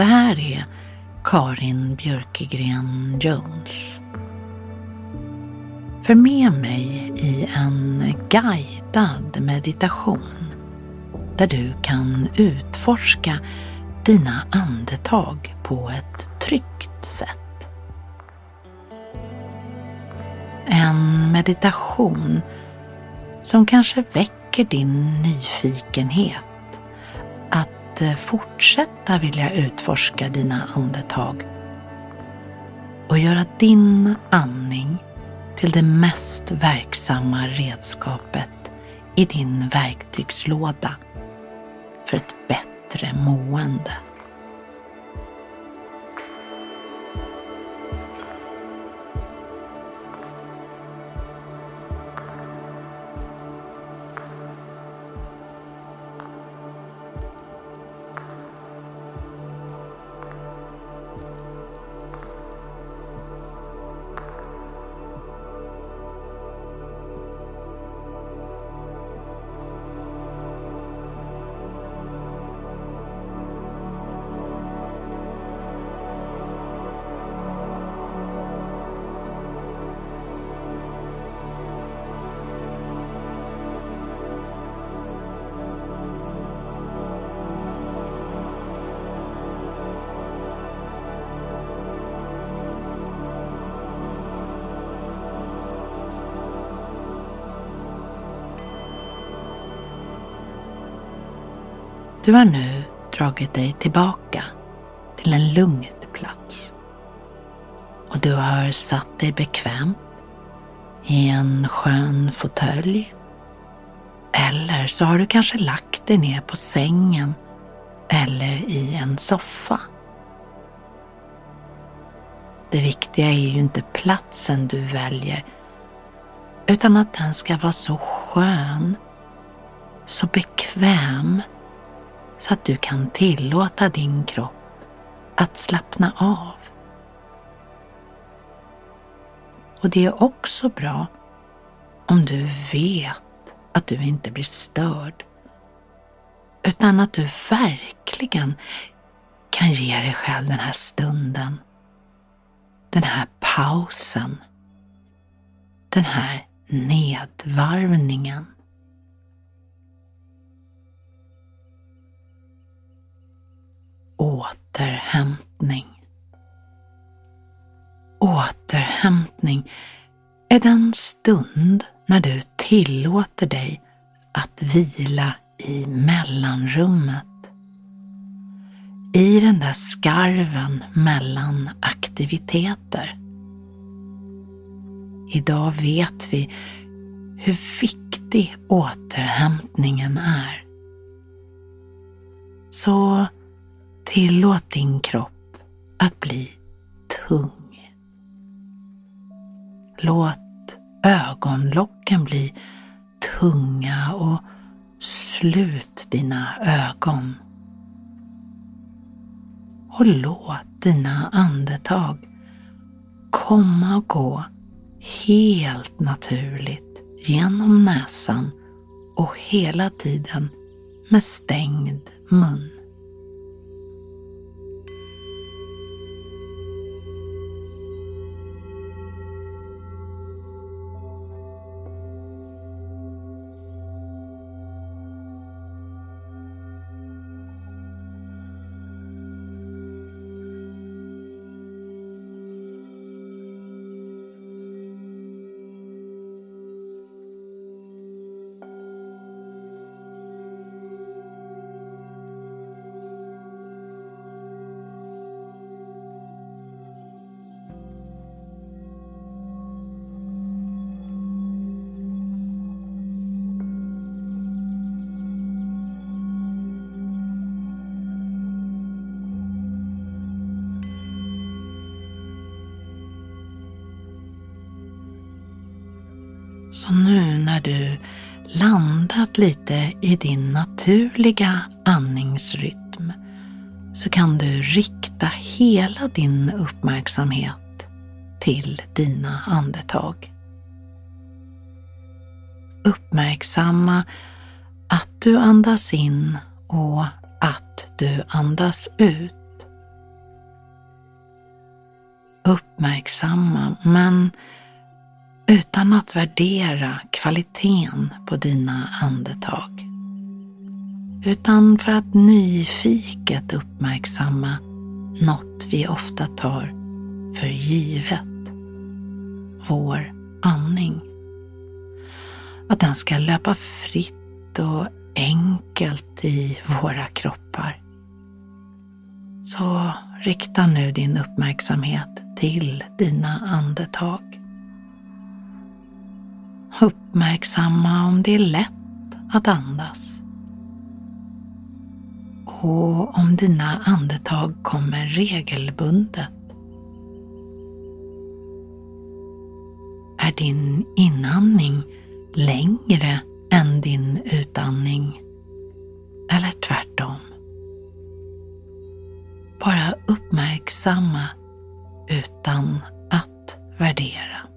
Det här är Karin Björkegren Jones. För med mig i en guidad meditation där du kan utforska dina andetag på ett tryggt sätt. En meditation som kanske väcker din nyfikenhet att eh, fortsätta vilja utforska dina andetag och göra din andning till det mest verksamma redskapet i din verktygslåda för ett bättre mående. Du har nu dragit dig tillbaka till en lugn plats. Och du har satt dig bekvämt i en skön fåtölj. Eller så har du kanske lagt dig ner på sängen eller i en soffa. Det viktiga är ju inte platsen du väljer utan att den ska vara så skön, så bekväm så att du kan tillåta din kropp att slappna av. Och det är också bra om du vet att du inte blir störd utan att du verkligen kan ge dig själv den här stunden, den här pausen, den här nedvarvningen. Återhämtning. Återhämtning är den stund när du tillåter dig att vila i mellanrummet. I den där skarven mellan aktiviteter. Idag vet vi hur viktig återhämtningen är. Så Tillåt din kropp att bli tung. Låt ögonlocken bli tunga och slut dina ögon. Och låt dina andetag komma och gå helt naturligt genom näsan och hela tiden med stängd mun. Så nu när du landat lite i din naturliga andningsrytm så kan du rikta hela din uppmärksamhet till dina andetag. Uppmärksamma att du andas in och att du andas ut. Uppmärksamma men utan att värdera kvaliteten på dina andetag. Utan för att nyfiket uppmärksamma något vi ofta tar för givet. Vår andning. Att den ska löpa fritt och enkelt i våra kroppar. Så rikta nu din uppmärksamhet till dina andetag. Uppmärksamma om det är lätt att andas. Och om dina andetag kommer regelbundet. Är din inandning längre än din utandning? Eller tvärtom? Bara uppmärksamma utan att värdera.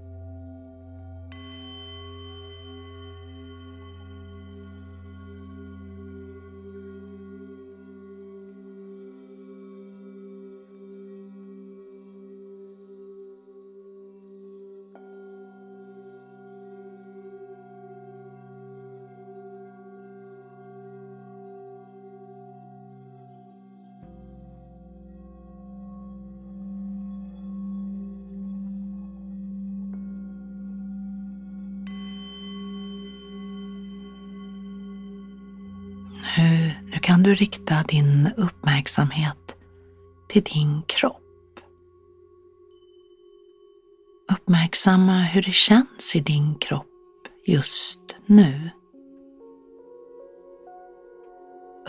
Kan du rikta din uppmärksamhet till din kropp. Uppmärksamma hur det känns i din kropp just nu.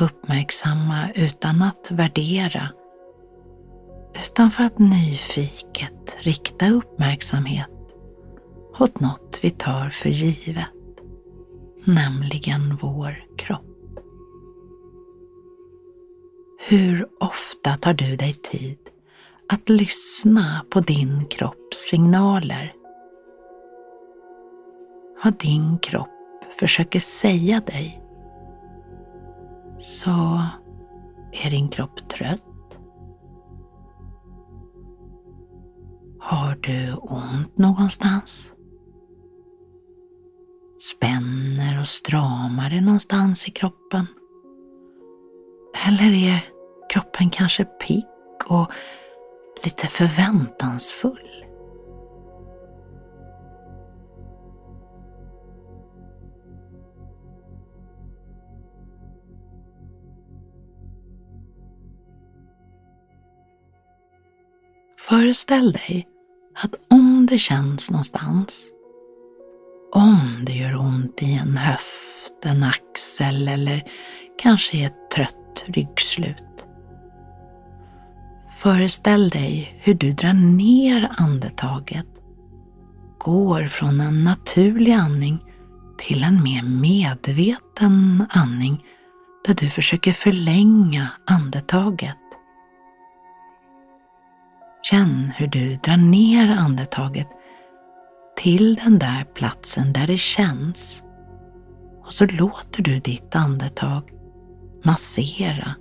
Uppmärksamma utan att värdera, utan för att nyfiket rikta uppmärksamhet åt något vi tar för givet, nämligen vår Hur ofta tar du dig tid att lyssna på din kropps signaler? Vad din kropp försöker säga dig. Så är din kropp trött? Har du ont någonstans? Spänner och stramar det någonstans i kroppen? Eller är kroppen kanske pigg och lite förväntansfull. Föreställ dig att om det känns någonstans, om det gör ont i en höft, en axel eller kanske i ett trött ryggslut, Föreställ dig hur du drar ner andetaget, går från en naturlig andning till en mer medveten andning där du försöker förlänga andetaget. Känn hur du drar ner andetaget till den där platsen där det känns. Och så låter du ditt andetag massera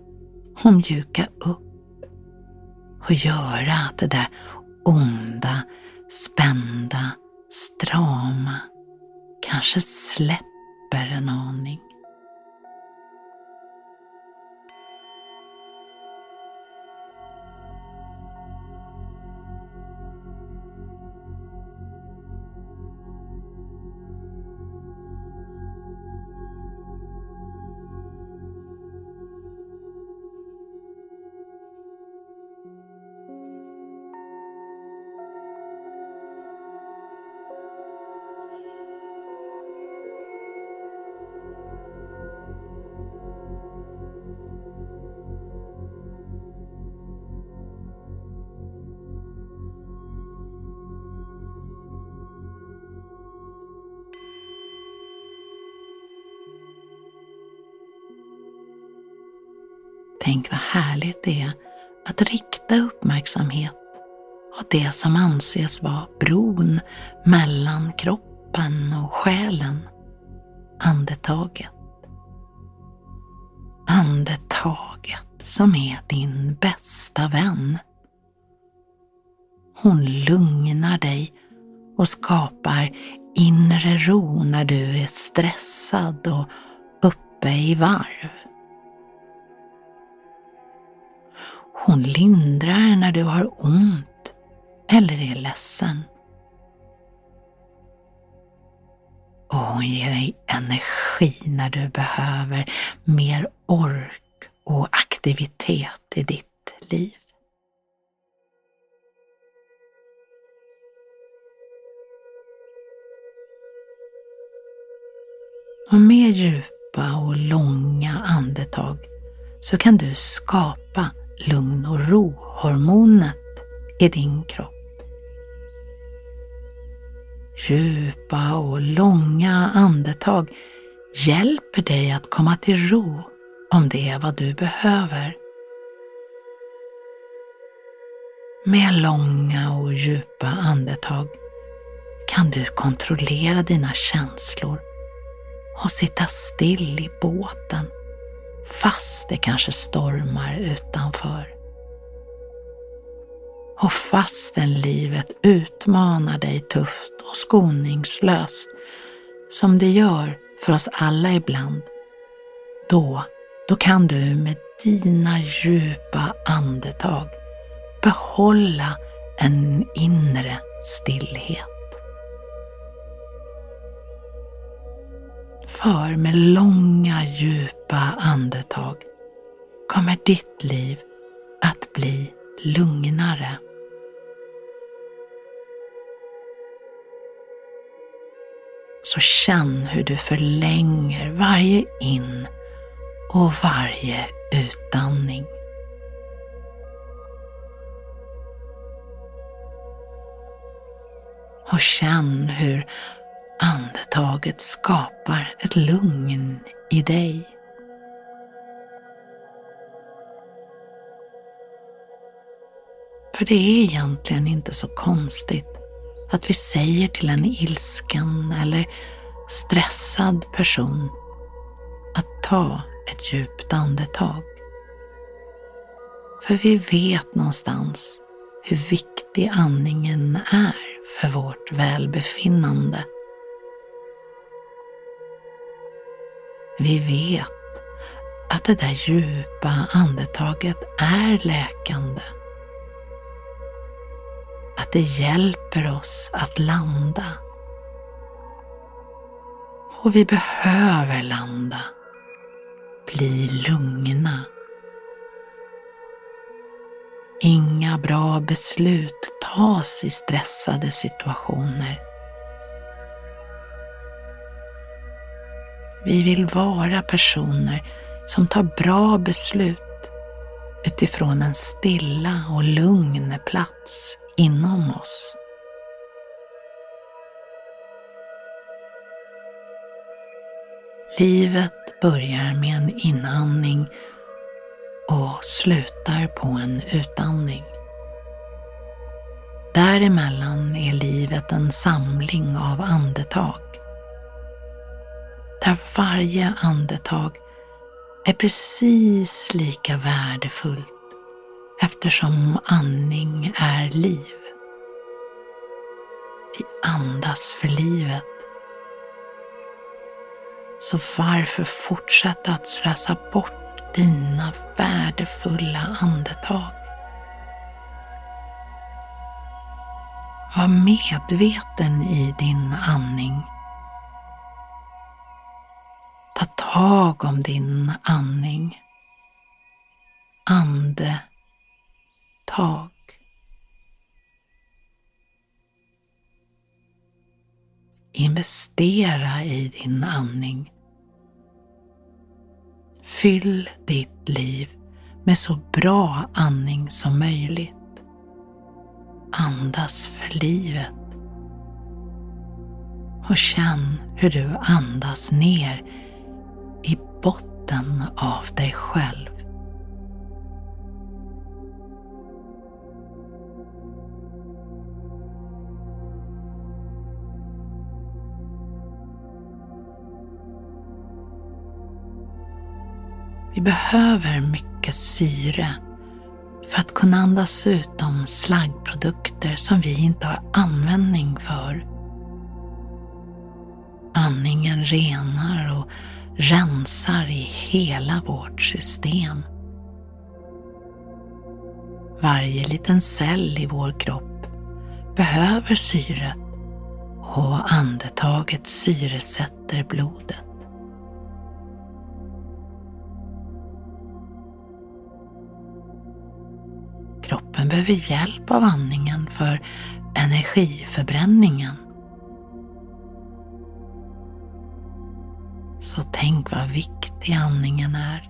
och mjuka upp och göra det där onda, spända, strama kanske släpper en aning. Tänk vad härligt det är att rikta uppmärksamhet åt det som anses vara bron mellan kroppen och själen, andetaget. Andetaget som är din bästa vän. Hon lugnar dig och skapar inre ro när du är stressad och uppe i varv. Hon lindrar när du har ont eller är ledsen. Och hon ger dig energi när du behöver mer ork och aktivitet i ditt liv. Och med djupa och långa andetag så kan du skapa lugn och ro-hormonet i din kropp. Djupa och långa andetag hjälper dig att komma till ro om det är vad du behöver. Med långa och djupa andetag kan du kontrollera dina känslor och sitta still i båten fast det kanske stormar utanför. Och fastän livet utmanar dig tufft och skoningslöst, som det gör för oss alla ibland, då, då kan du med dina djupa andetag behålla en inre stillhet. För med långa djupa andetag kommer ditt liv att bli lugnare. Så känn hur du förlänger varje in och varje utandning. Och känn hur andetaget skapar ett lugn i dig. För det är egentligen inte så konstigt att vi säger till en ilsken eller stressad person att ta ett djupt andetag. För vi vet någonstans hur viktig andningen är för vårt välbefinnande. Vi vet att det där djupa andetaget är läkande. Att det hjälper oss att landa. Och vi behöver landa. Bli lugna. Inga bra beslut tas i stressade situationer. Vi vill vara personer som tar bra beslut utifrån en stilla och lugn plats inom oss. Livet börjar med en inandning och slutar på en utandning. Däremellan är livet en samling av andetag där varje andetag är precis lika värdefullt eftersom andning är liv. Vi andas för livet. Så varför fortsätta att slösa bort dina värdefulla andetag? Var medveten i din andning Ta tag om din andning. Ande, tag. Investera i din andning. Fyll ditt liv med så bra andning som möjligt. Andas för livet. Och känn hur du andas ner botten av dig själv. Vi behöver mycket syre för att kunna andas ut de slaggprodukter som vi inte har användning för. Andningen renar och rensar i hela vårt system. Varje liten cell i vår kropp behöver syret och andetaget syresätter blodet. Kroppen behöver hjälp av andningen för energiförbränningen. Så tänk vad viktig andningen är.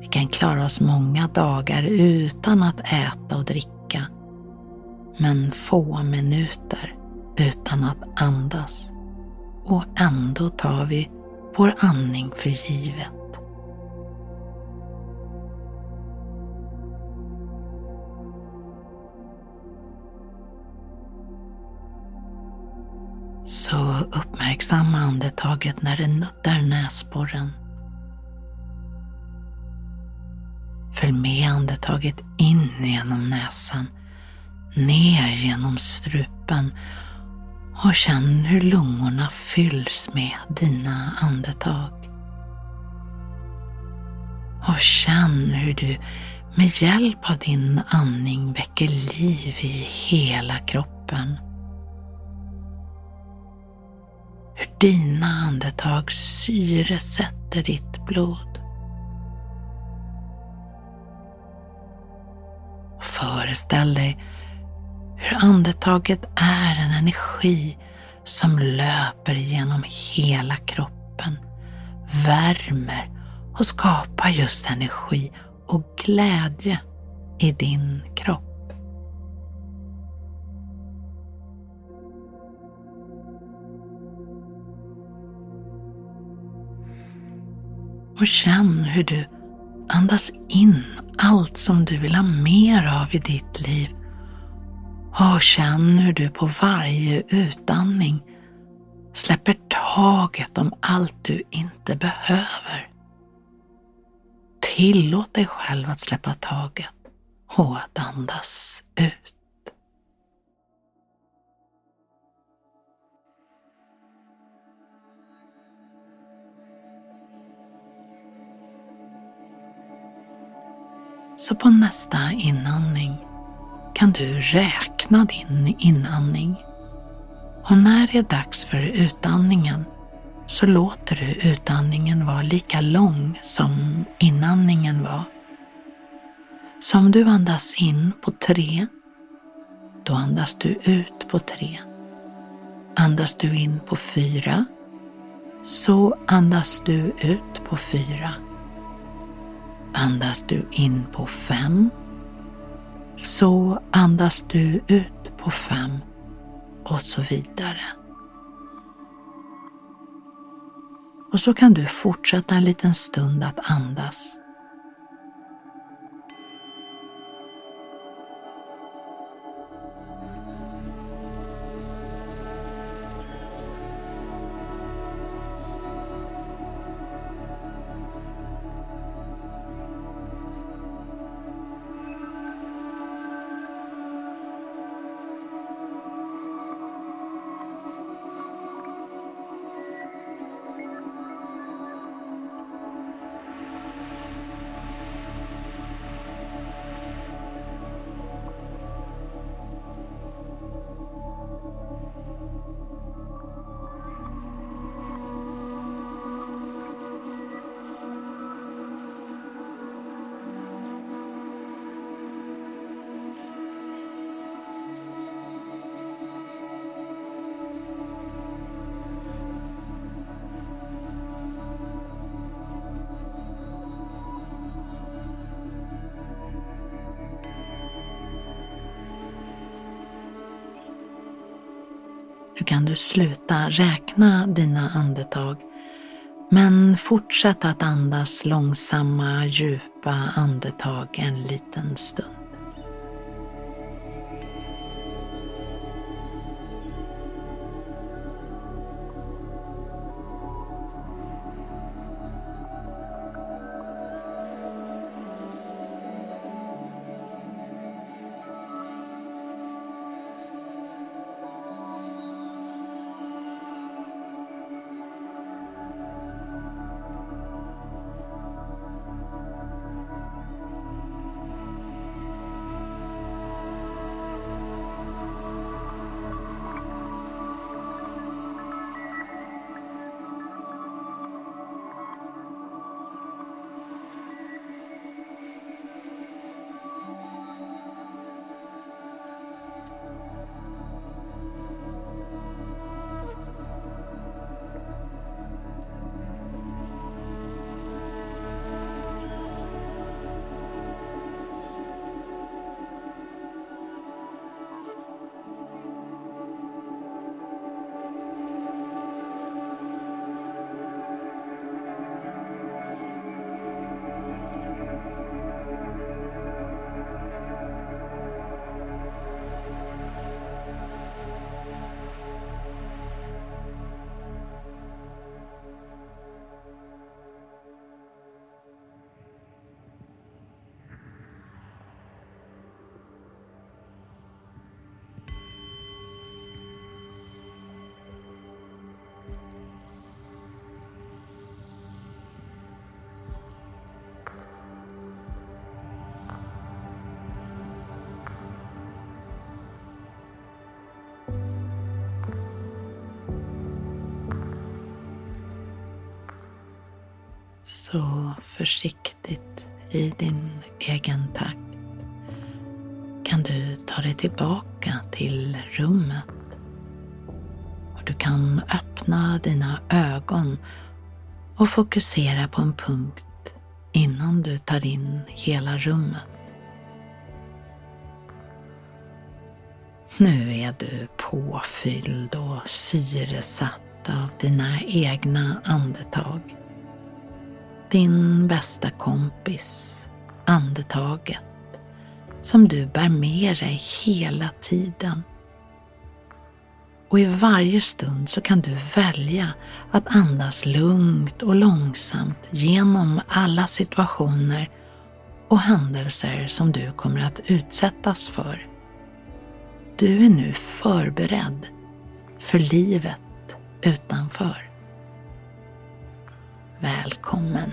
Vi kan klara oss många dagar utan att äta och dricka, men få minuter utan att andas. Och ändå tar vi vår andning för givet. Uppmärksamma andetaget när det nuddar näsborren. Följ med andetaget in genom näsan, ner genom strupen och känn hur lungorna fylls med dina andetag. Och känn hur du med hjälp av din andning väcker liv i hela kroppen. Dina andetag syresätter ditt blod. Föreställ dig hur andetaget är en energi som löper genom hela kroppen, värmer och skapar just energi och glädje i din kropp. Och känn hur du andas in allt som du vill ha mer av i ditt liv. Och känn hur du på varje utandning släpper taget om allt du inte behöver. Tillåt dig själv att släppa taget och att andas ut. Så på nästa inandning kan du räkna din inandning. Och när det är dags för utandningen så låter du utandningen vara lika lång som inandningen var. Så om du andas in på tre, då andas du ut på tre. Andas du in på fyra, så andas du ut på fyra. Andas du in på fem så andas du ut på fem och så vidare. Och så kan du fortsätta en liten stund att andas Nu kan du sluta räkna dina andetag men fortsätt att andas långsamma, djupa andetag en liten stund. Så försiktigt i din egen takt kan du ta dig tillbaka till rummet. Och du kan öppna dina ögon och fokusera på en punkt innan du tar in hela rummet. Nu är du påfylld och syresatt av dina egna andetag. Din bästa kompis, andetaget, som du bär med dig hela tiden. Och i varje stund så kan du välja att andas lugnt och långsamt genom alla situationer och händelser som du kommer att utsättas för. Du är nu förberedd för livet utanför. Välkommen.